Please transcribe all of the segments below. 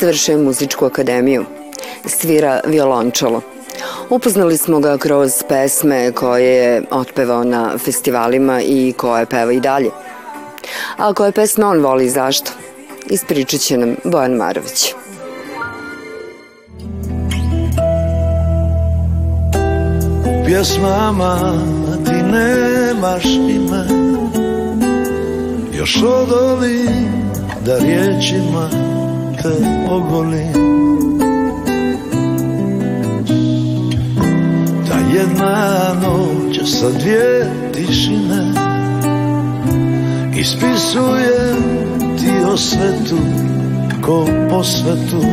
Završio je muzičku akademiju. Svira violončelo. Upoznali smo ga kroz pesme koje je otpevao na festivalima i koje peva i dalje. A koje pesme on voli i zašto? Ispričat će nam Bojan Marović. pjesmama ti nemaš ime Još odolim da riječima te ogolim Ta jedna noć sa dvije tišine Ispisujem ti o svetu ko po svetu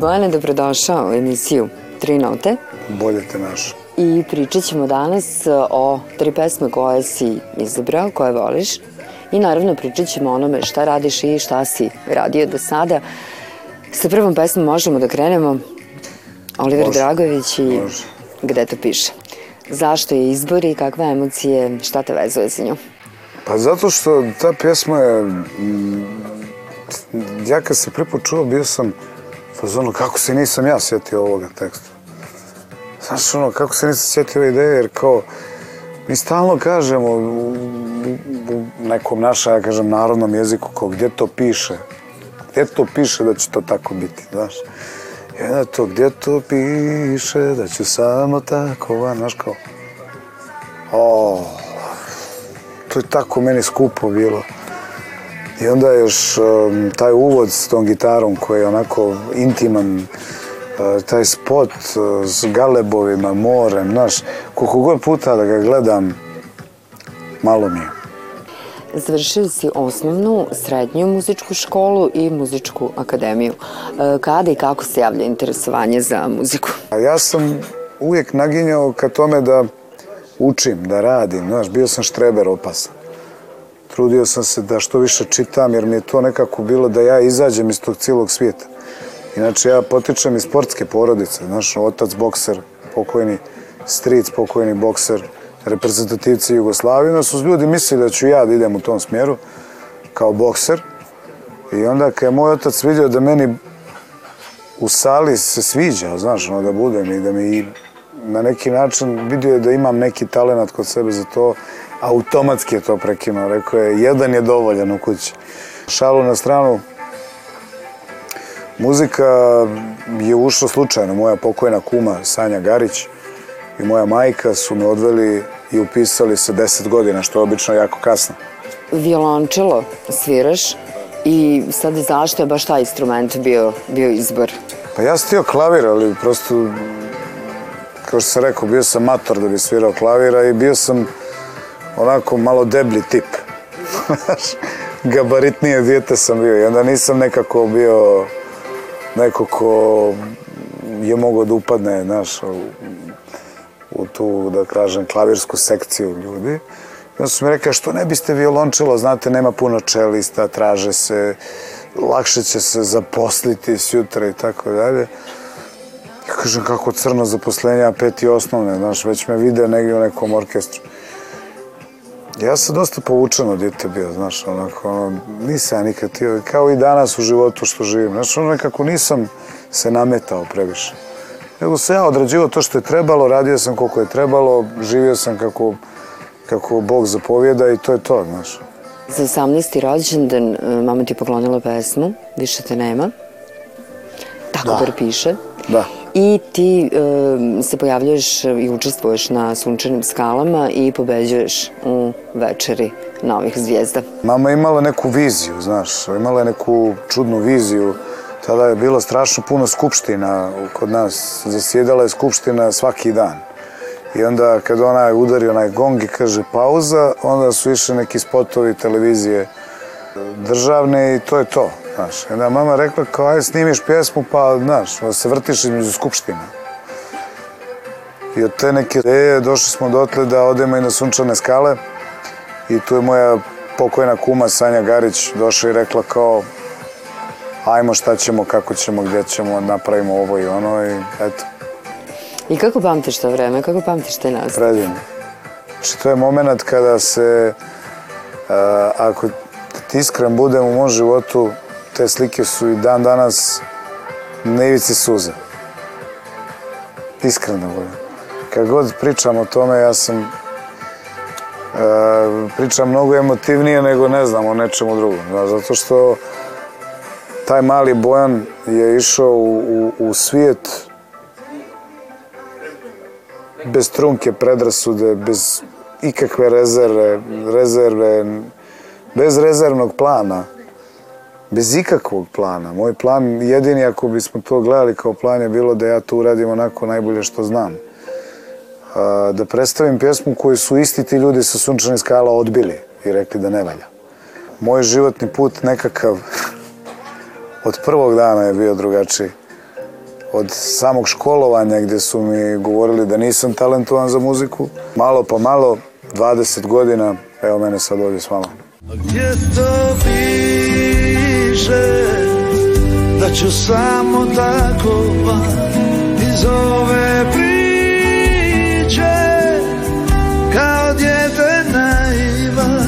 Bojane, dobrodošao u emisiju Tri note. Bolje te naš. I pričat ćemo danas o tri pesme koje si izabrao, koje voliš. I naravno pričat ćemo onome šta radiš i šta si radio do sada. Sa prvom pesmom možemo da krenemo. Oliver Može. Dragović i Može. gde to piše. Zašto je izbor i kakve emocije, šta te vezuje za nju? Pa zato što ta pjesma je... mm, Ja kad se prvi put čuo, bio sam u fazonu kako se nisam ja sjetio ovoga teksta. Znaš, ono, kako se nisam sjetio ove ideje, jer kao, mi stalno kažemo u, nekom našem, ja kažem, narodnom jeziku, kao gdje to piše, gdje to piše da će to tako biti, znaš. I onda to, gdje to piše da će samo tako, van, znaš, kao, o, to je tako meni skupo bilo. I onda još um, taj uvod s tom gitarom koji je onako intiman, taj spot uh, s galebovima, morem, znaš, koliko god puta da ga gledam, malo mi je. Završili si osnovnu, srednju muzičku školu i muzičku akademiju. E, Kada i kako se javlja interesovanje za muziku? Ja sam uvijek naginjao ka tome da učim, da radim, znaš, bio sam štreber opasan. Trudio sam se da što više čitam, jer mi je to nekako bilo da ja izađem iz tog cijelog svijeta. Inače, ja potičem iz sportske porodice, znaš, otac bokser, pokojni stric, pokojni bokser, reprezentativci Jugoslavije, onda su ljudi mislili da ću ja da idem u tom smjeru kao bokser. I onda kad je moj otac vidio da meni u sali se sviđa, znaš, ono, da budem i da mi na neki način vidio je da imam neki talent kod sebe za to, automatski je to prekinuo. Rekao je, jedan je dovoljan u kući. Šalu na stranu, muzika je ušla slučajno. Moja pokojna kuma Sanja Garić i moja majka su me odveli i upisali sa 10 godina, što je obično jako kasno. Violončelo sviraš i sad zašto je baš taj instrument bio, bio izbor? Pa ja sam htio klavir, ali prosto, kao što sam rekao, bio sam mator da bi svirao klavira i bio sam onako malo deblji tip. Gabaritnije dijete sam bio i onda nisam nekako bio neko ko je mogao da upadne, znaš, u, u tu, da kažem, klavirsku sekciju ljudi. I onda su mi rekao, što ne biste violončelo, znate, nema puno čelista, traže se, lakše će se zaposliti sjutra i tako dalje. Ja kažem, kako crno zaposlenje, a peti osnovne, znaš, već me vide negdje u nekom orkestru. Ja sam dosta povučeno djete bio, znaš, onako, ono, nisam ja nikad tio, kao i danas u životu što živim, znaš, ono nekako nisam se nametao previše. Nego sam ja odrađivao to što je trebalo, radio sam koliko je trebalo, živio sam kako, kako Bog zapovjeda i to je to, znaš. Za 18. rođendan e, mama ti je poklonila pesmu, više te nema. Tako Da. bar piše. Da. I ti e, se pojavljuješ i učestvuješ na sunčanim skalama i pobeđuješ u večeri novih zvijezda. Mama imala neku viziju, znaš, imala je neku čudnu viziju. Tada je bilo strašno puno skupština kod nas. Zasjedala je skupština svaki dan. I onda kad ona udari onaj gong i kaže pauza, onda su išli neki spotovi televizije državne i to je to. Znaš. Onda mama rekla kao aj snimiš pjesmu pa znaš, se vrtiš između skupština. I od te neke ideje došli smo dotle da odemo i na sunčane skale. I tu je moja pokojna kuma Sanja Garić došla i rekla kao ajmo šta ćemo, kako ćemo, gdje ćemo, napravimo ovo i ono i eto, I kako pamtiš to vreme? Kako pamtiš taj nastup? predivno. Znači to je moment kada se, a, ako ti iskren budem u mom životu, te slike su i dan danas na ivici suza. Iskreno govorim. Kad god pričam o tome, ja sam e, pričam mnogo emotivnije nego ne znam o nečemu drugom. Znaš, zato što taj mali Bojan je išao u, u, u svijet bez trunke predrasude, bez ikakve rezerve, rezerve, bez rezervnog plana, bez ikakvog plana. Moj plan, jedini ako bismo to gledali kao plan je bilo da ja to uradim onako najbolje što znam. Da predstavim pjesmu koju su isti ti ljudi sa Sunčanih skala odbili i rekli da ne valja. Moj životni put nekakav od prvog dana je bio drugačiji. Od samog školovanja gdje su mi govorili da nisam talentovan za muziku, malo pa malo, 20 godina, evo mene sad ovdje s vama. Gdje to piše da ću samo tako van iz ove priče. Kao djete naiva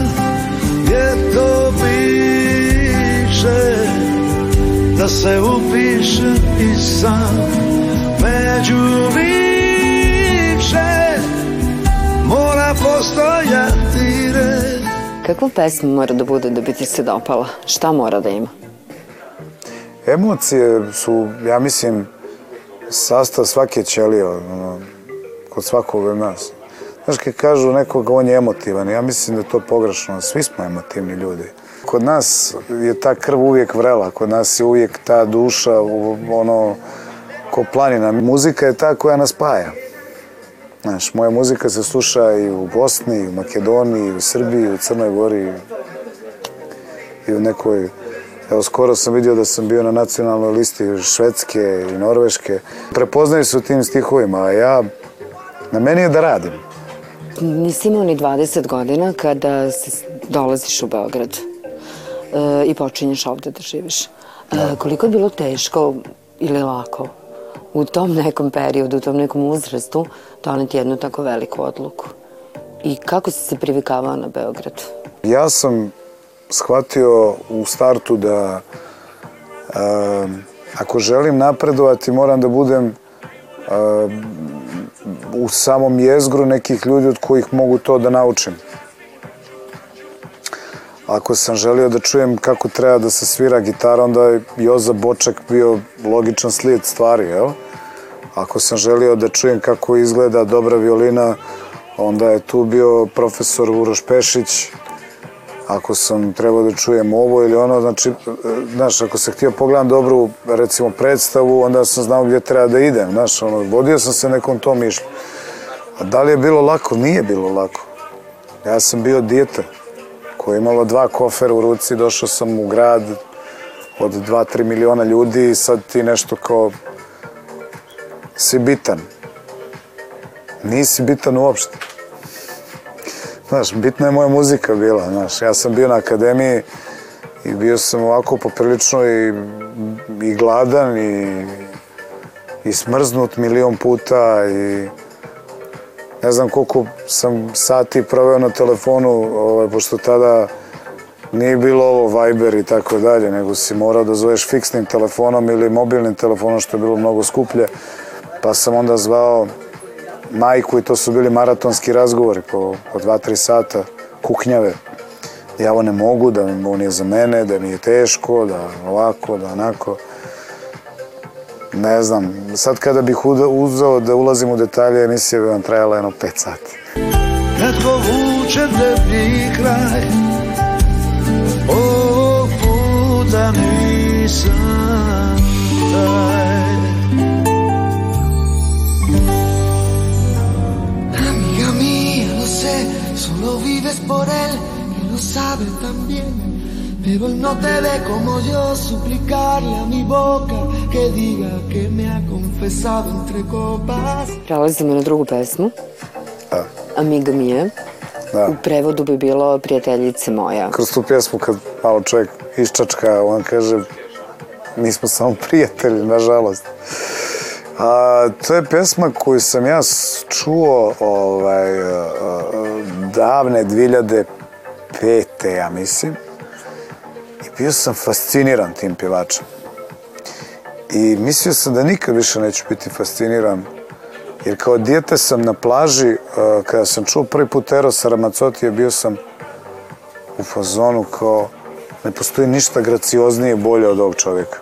gdje to piše? Da se upišem i sam među bivše mora postojati red Kakva pesma mora da bude da bi ti se dopala? Šta mora da ima? Emocije su, ja mislim, sastav svake ćelije, ono, kod svakog od nas. Znaš, kad kažu nekoga on je emotivan, ja mislim da je to pogrešno, svi smo emotivni ljudi. Kod nas je ta krv uvijek vrela, kod nas je uvijek ta duša, ono, ko planina. Muzika je ta koja nas spaja. Znaš, moja muzika se sluša i u Bosni, i u Makedoniji, i u Srbiji, i u Crnoj Gori, i u nekoj... Evo, skoro sam vidio da sam bio na nacionalnoj listi Švedske i Norveške. Prepoznaju se u tim stihovima, a ja... Na meni je da radim. Nisi imao ni 20 godina kada se dolaziš u Beograd e, i počinješ ovde da živiš. E, koliko je bilo teško ili lako u tom nekom periodu, u tom nekom uzrastu doneti jednu tako veliku odluku? I kako si se privikavao na Beograd? Ja sam shvatio u startu da e, ako želim napredovati moram da budem e, u samom jezgru nekih ljudi od kojih mogu to da naučim. Ako sam želio da čujem kako treba da se svira gitara, onda je Joza Boček bio logičan slijed stvari, jel? Ako sam želio da čujem kako izgleda dobra violina, onda je tu bio profesor Uroš Pešić. Ako sam trebao da čujem ovo ili ono, znači, znaš, ako sam htio pogledam dobru, recimo, predstavu, onda sam znao gdje treba da idem, znaš, ono, vodio sam se nekom tom mišlju. A da li je bilo lako? Nije bilo lako. Ja sam bio dijete koje je imalo dva kofera u ruci, došao sam u grad od 2-3 miliona ljudi i sad ti nešto kao si bitan. Nisi bitan uopšte. Znaš, bitna je moja muzika bila, znaš. Ja sam bio na akademiji i bio sam ovako poprilično i, i gladan i, i smrznut milion puta i ne znam koliko sam sati proveo na telefonu, ovaj, pošto tada nije bilo ovo Viber i tako dalje, nego si morao da zoveš fiksnim telefonom ili mobilnim telefonom, što je bilo mnogo skuplje. Pa sam onda zvao majku i to su bili maratonski razgovori po, po dva, tri sata, kuknjave. Ja ovo ne mogu, da ovo nije za mene, da mi je teško, da ovako, da onako. Ne znam, sad kada bih uzao da ulazim u detalje, emisija bi vam trajala jedno pet sati. Netko vuče deblji kraj Ovog puta nisam taj Amiga mía, lo sé, solo vives por él y lo sabe también. Pero él no te ve como yo suplicarle a mi boca que diga que me ha confesado entre copas. Prelazimo na drugu pesmu. Da. Amiga Mije. Da. U prevodu bi bilo prijateljice moja. Kroz tu pjesmu kad malo čovjek iščačka, on kaže mi smo samo prijatelji, nažalost. A, to je pesma koju sam ja čuo ovaj, a, a, davne 2005. ja mislim. bio sam fasciniran tim pjevačem. I mislio sam da nikad više neću biti fasciniran jer kao dijete sam na plaži uh, kada sam čuo prvi put Erosa Ramazotija bio sam u fazonu kao ne postoji ništa gracioznije i bolje od ovog čovjeka.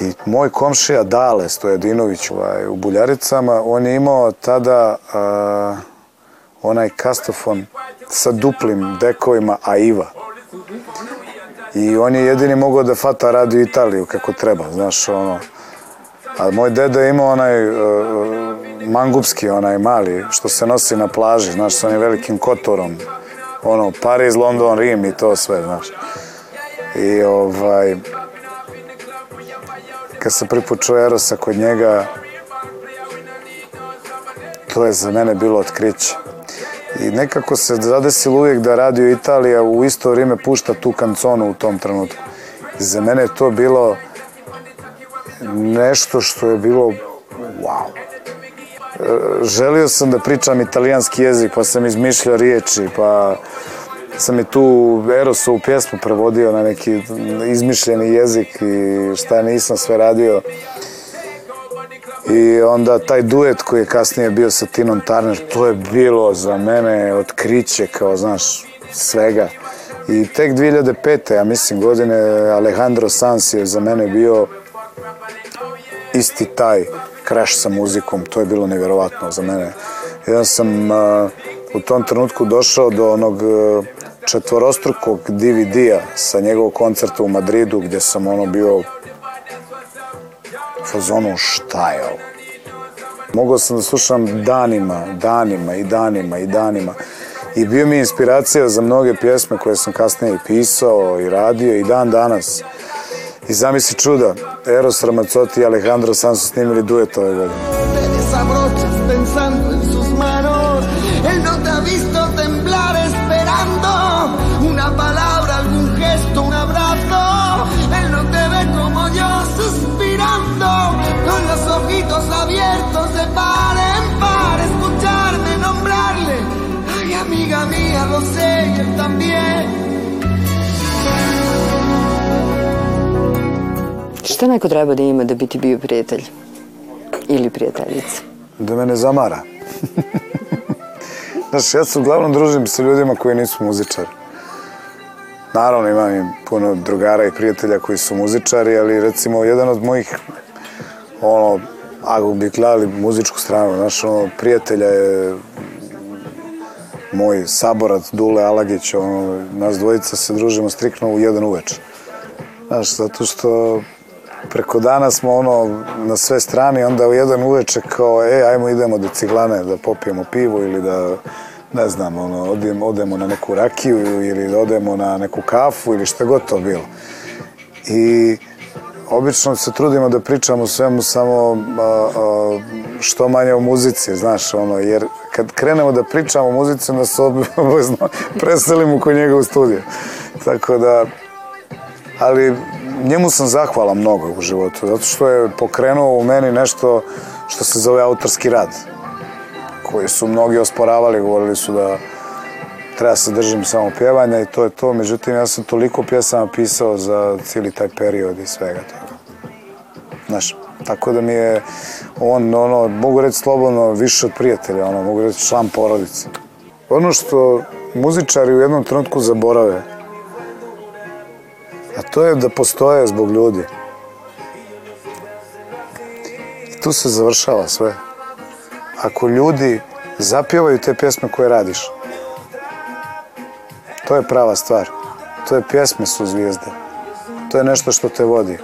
I moj komšija Dale Stojadinović ovaj, u Buljaricama, on je imao tada uh, onaj kastofon sa duplim dekovima Aiva. I on je jedini mogao da fata radio Italiju kako treba, znaš, ono. A moj deda je imao onaj uh, mangupski, onaj mali, što se nosi na plaži, znaš, sa onim velikim kotorom. Ono, Pariz, London, Rim i to sve, znaš. I ovaj, kad sam čuo Erosa kod njega, to je za mene bilo otkriće. I nekako se zadesilo uvijek da Radio Italija u isto vrijeme pušta tu kanconu u tom trenutku. I za mene je to bilo nešto što je bilo wow. Želio sam da pričam italijanski jezik, pa sam izmišljao riječi, pa sam i tu Erosovu pjesmu prevodio na neki izmišljeni jezik i šta nisam sve radio. I onda taj duet koji je kasnije bio sa Tinom Turner, to je bilo za mene otkriće kao, znaš, svega. I tek 2005. ja mislim godine Alejandro Sanz je za mene bio isti taj crash sa muzikom, to je bilo nevjerovatno za mene. Ja sam uh, u tom trenutku došao do onog uh, četvorostrukog DVD-a sa njegovog koncerta u Madridu gdje sam ono bio fazonu šta je ovo? Mogao sam da slušam danima, danima i danima i danima. I bio mi inspiracija za mnoge pjesme koje sam kasnije i pisao i radio i dan danas. I zamisli čuda, Eros Ramazzotti i Alejandro Sanz su snimili duet ove godine. Šta neko treba da ima da bi ti bio prijatelj? Ili prijateljica? Da me ne zamara. Znaš, ja se uglavnom družim sa ljudima koji nisu muzičari. Naravno, imam i puno drugara i prijatelja koji su muzičari, ali recimo jedan od mojih, ono, ako bi gledali muzičku stranu, znaš, ono, prijatelja je moj saborac Dule Alagić, ono, nas dvojica se družimo strikno u jedan uveč. Znaš, zato što preko dana smo ono na sve strane, onda u jedan uveče kao, e, ajmo idemo do ciglane da popijemo pivo ili da, ne znam, ono, odemo, odemo na neku rakiju ili da odemo na neku kafu ili šta god to bilo. I obično se trudimo da pričamo svemu samo a, a, što manje o muzici, znaš, ono, jer kad krenemo da pričamo o muzici, onda se obavezno preselimo kod njega u studiju. Tako da, ali njemu sam zahvalan mnogo u životu, zato što je pokrenuo u meni nešto što se zove autorski rad, koji su mnogi osporavali, govorili su da treba se držim samo pjevanja i to je to, međutim ja sam toliko pjesama pisao za cijeli taj period i svega toga. Znaš, tako da mi je on, ono, mogu reći slobodno, više od prijatelja, ono, mogu reći član porodice. Ono što muzičari u jednom trenutku zaborave, a to je da postoje zbog ljudi. I tu se završava sve. Ako ljudi zapjevaju te pjesme koje radiš, to je prava stvar. To je pjesme su zvijezde. To je nešto što te vodi.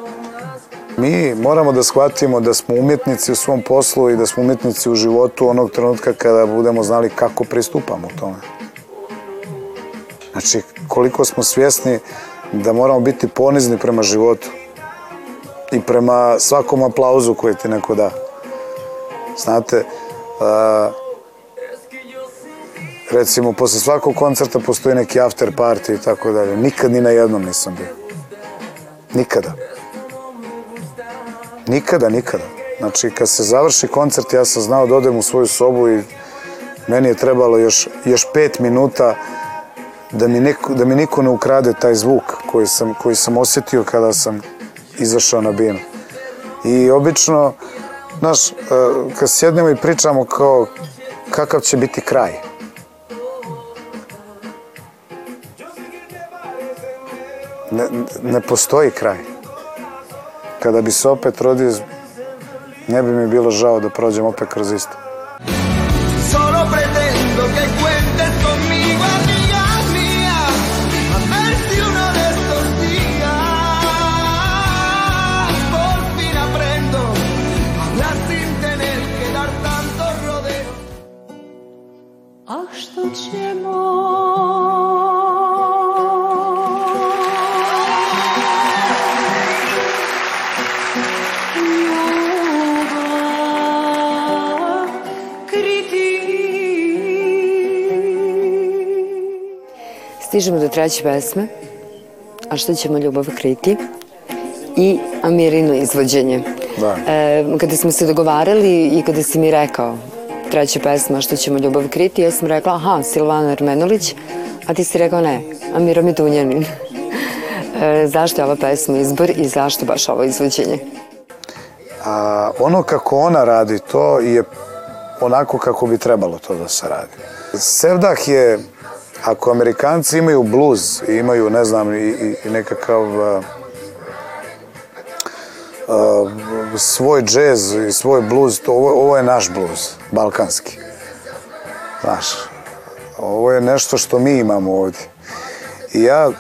Mi moramo da shvatimo da smo umjetnici u svom poslu i da smo umjetnici u životu onog trenutka kada budemo znali kako pristupamo tome. Znači, koliko smo svjesni da moramo biti ponizni prema životu i prema svakom aplauzu koji ti neko da. Znate, a, recimo, posle svakog koncerta postoji neki after party i tako dalje. Nikad ni na jednom nisam bio. Nikada. Nikada, nikada. Znači, kad se završi koncert, ja sam znao da odem u svoju sobu i meni je trebalo još, još pet minuta da mi, neko, da mi niko ne ukrade taj zvuk koji sam, koji sam osjetio kada sam izašao na binu. I obično, znaš, e, kad sjednemo i pričamo kao kakav će biti kraj. Ne, ne postoji kraj. Kada bi se opet rodio, ne bi mi bilo žao da prođem opet kroz isto. Stižemo do treće pesme, a što ćemo ljubav kriti? I Amirino izvođenje. Da. E, kada smo se dogovarali i kada si mi rekao treća pesma, što ćemo ljubav kriti, ja sam rekla, aha, Silvana Ermenulić, a ti si rekao ne, Amiro Mitunjanin. E, zašto je ova pesma izbor i zašto baš ovo izvođenje? A ono kako ona radi, to je onako kako bi trebalo to da se radi. Sevdah je, ako Amerikanci imaju bluz, imaju, ne znam, i, i, nekakav a, a, svoj džez i svoj bluz, to, ovo, ovo je naš bluz, balkanski. Znaš, ovo je nešto što mi imamo ovdje. I ja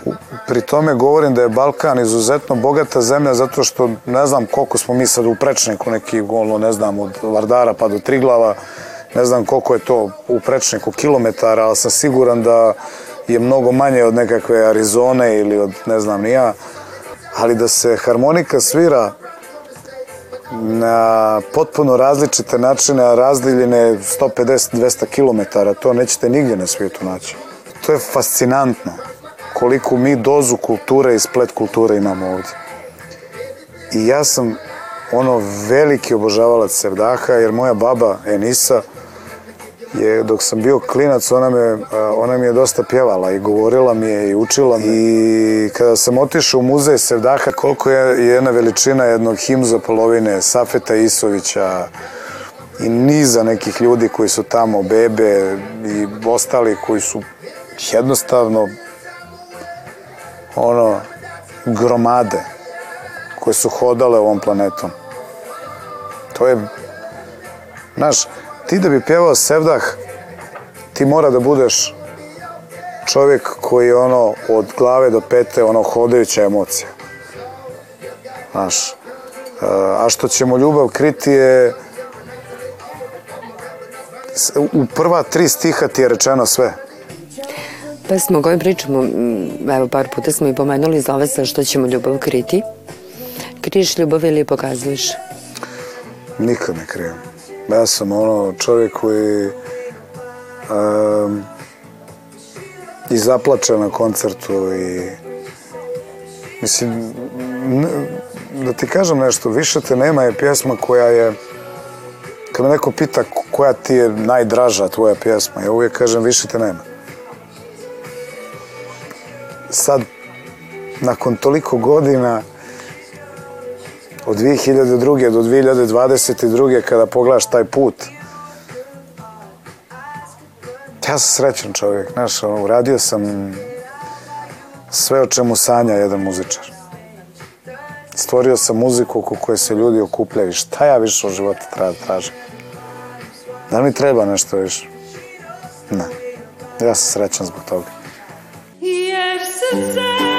pri tome govorim da je Balkan izuzetno bogata zemlja zato što ne znam koliko smo mi sad u prečniku neki ono, ne znam od Vardara pa do Triglava ne znam koliko je to u prečniku kilometara ali sam siguran da je mnogo manje od nekakve Arizone ili od ne znam ni ja ali da se harmonika svira na potpuno različite načine, a razdiljene 150-200 km, to nećete nigdje na svijetu naći. To je fascinantno koliku mi dozu kulture i splet kulture imamo ovdje. I ja sam ono veliki obožavalac Sevdaha, jer moja baba Enisa je, dok sam bio klinac, ona, me, ona mi je dosta pjevala i govorila mi je i učila me. I kada sam otišao u muzej Sevdaha, koliko je jedna veličina jednog himza polovine, Safeta Isovića, i niza nekih ljudi koji su tamo, bebe i ostali koji su jednostavno ono gromade koje su hodale ovom planetom. To je, znaš, ti da bi pjevao Sevdah, ti mora da budeš čovjek koji je ono od glave do pete ono hodajuća emocija. Znaš, a što ćemo ljubav kriti je u prva tri stiha ti je rečeno sve. Pesma o kojoj pričamo, evo par puta smo i pomenuli, zove se Što ćemo ljubav kriti. Kriješ ljubav ili je pokazuješ? Nikad ne krijem. Ja sam ono čovjek koji um, i zaplače na koncertu i mislim da ti kažem nešto, više te nema je pjesma koja je kad me neko pita koja ti je najdraža tvoja pjesma, ja uvijek kažem više te nema. Sad, nakon toliko godina, od 2002. do 2022. kada pogledaš taj put, ja sam srećan čovjek, znaš, uradio sam sve o čemu sanja jedan muzičar. Stvorio sam muziku oko koje se ljudi okupljaju. Šta ja više u životu da tražim? Da mi treba nešto više? Ne. Ja sam srećan zbog toga. jer srce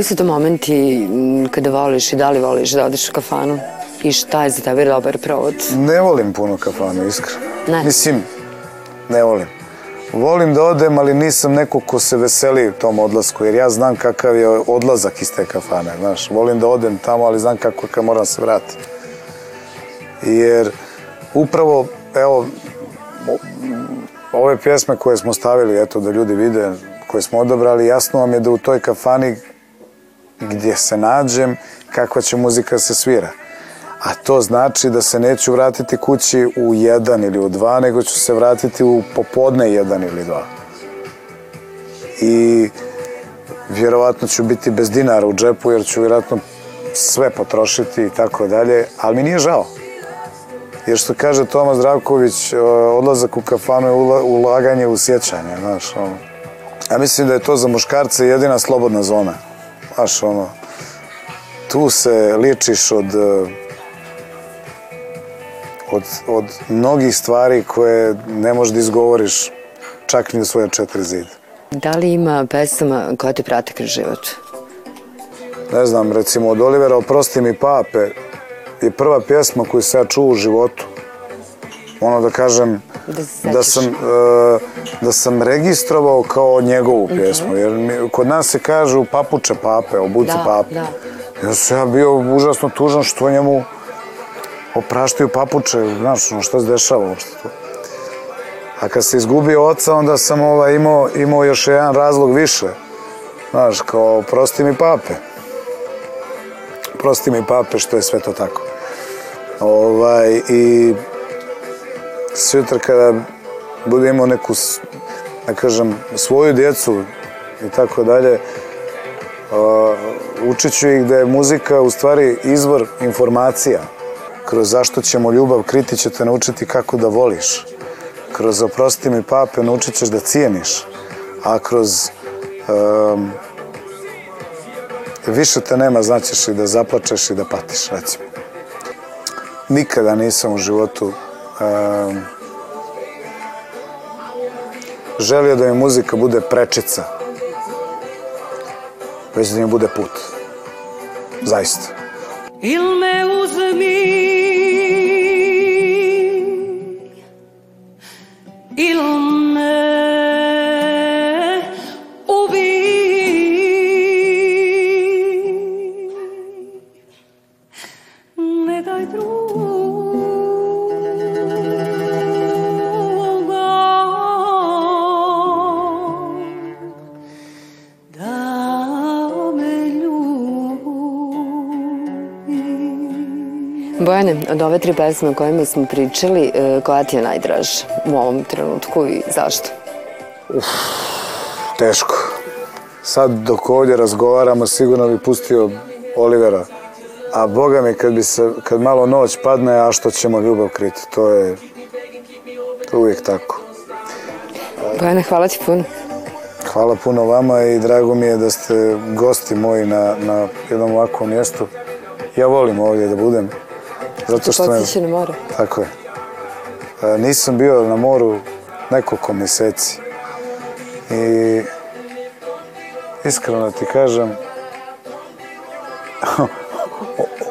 Koji su to momenti m, kada voliš i da li voliš da odeš u kafanu? I šta je za tebe dobar provod? Ne volim puno kafanu, iskreno. Ne. Mislim, ne volim. volim da odem, ali nisam neko ko se veseli tom odlasku, jer ja znam kakav je odlazak iz te kafane, znaš. Volim da odem tamo, ali znam kako kad moram se vratiti. Jer upravo, evo, ove pjesme koje smo stavili, eto, da ljudi vide, koje smo odabrali, jasno vam je da u toj kafani gdje se nađem, kakva će muzika se svira. A to znači da se neću vratiti kući u jedan ili u dva, nego ću se vratiti u popodne jedan ili dva. I vjerovatno ću biti bez dinara u džepu, jer ću vjerojatno sve potrošiti i tako dalje, ali mi nije žao. Jer što kaže Toma Zdravković, o, odlazak u kafanu je ula- ulaganje u sjećanje, znaš. Ja mislim da je to za muškarce jedina slobodna zona. Znaš, ono, tu se ličiš od, e, od, od mnogih stvari koje ne možeš da izgovoriš čak ni u svoje četiri zida. Da li ima pesama koja te prate kroz život? Ne znam, recimo od Olivera Oprosti mi pape je prva pjesma koju sam ja čuo u životu. Ono da kažem, Da se da sam, e, da sam registrovao kao njegovu pjesmu. Jer mi, kod nas se kažu papuče pape, obuci Da, pape. da. Ja sam ja bio užasno tužan što njemu opraštaju papuče, znaš, ono šta se dešava uopšte tu. A kad se izgubio oca, onda sam ovaj, imao, imao još jedan razlog više. Znaš, kao, prosti mi pape. Prosti mi pape što je sve to tako. Ovaj, I sutra kada budem imao neku, da kažem, svoju djecu i tako dalje, učit ću ih da je muzika u stvari izvor informacija. Kroz zašto ćemo ljubav kriti će te naučiti kako da voliš. Kroz oprosti mi pape naučit ćeš da cijeniš. A kroz um, više te nema znaćeš i da zaplačeš i da patiš, recimo. Nikada nisam u životu želio da mi muzika bude prečica, već da mi bude put. Zaista. Il me uzmi Il me ubi Ne daj drugo Bojane, od ove tri pesme o kojima smo pričali, e, koja ti je najdraža u ovom trenutku i zašto? Teško. Sad dok ovdje razgovaramo sigurno bi pustio Olivera. A boga mi kad bi se, kad malo noć padne, a što ćemo ljubav kriti, to je, uvijek tako. Bojane, hvala ti puno. Hvala puno vama i drago mi je da ste gosti moji na, na jednom ovakvom mjestu. Ja volim ovdje da budem. Zato što Podsjeća na more. tako je. E, Nisam bio na moru nekoliko mjeseci. I iskreno ti kažem,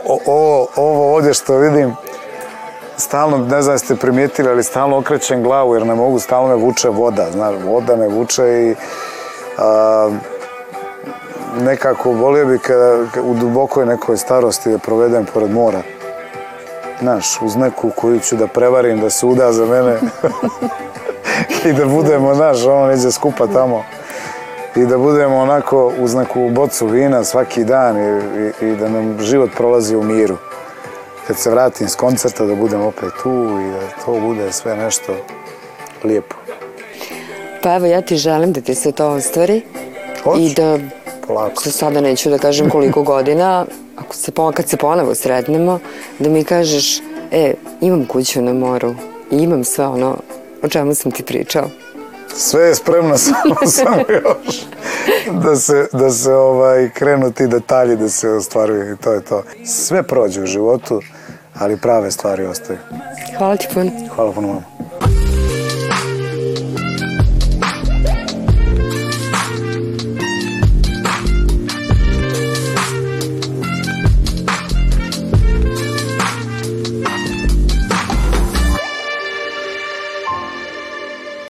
o- ovo, ovo ovdje što vidim, stalno, ne znam jeste primijetili, ali stalno okrećem glavu jer ne mogu, stalno me vuče voda, znaš, voda me vuče i a, nekako volio bi kada, u dubokoj nekoj starosti da provedem pored mora. Znaš, uz neku koju ću da prevarim, da se uda za mene i da budemo, znaš, ono neđe skupa tamo i da budemo onako uz neku bocu vina svaki dan i, i, i da nam život prolazi u miru. Kad se vratim s koncerta da budem opet tu i da to bude sve nešto lijepo. Pa evo, ja ti želim da ti se to ostvari Hoću. i da Polako. sada neću da kažem koliko godina, ako se, kad se ponovo sretnemo, da mi kažeš, e, imam kuću na moru i imam sve ono o čemu sam ti pričao. Sve je spremno, samo, samo još da se, da se ovaj, krenu ti detalji da se ostvaruju i to je to. Sve prođe u životu, ali prave stvari ostaju. Hvala ti puno. Hvala puno vama.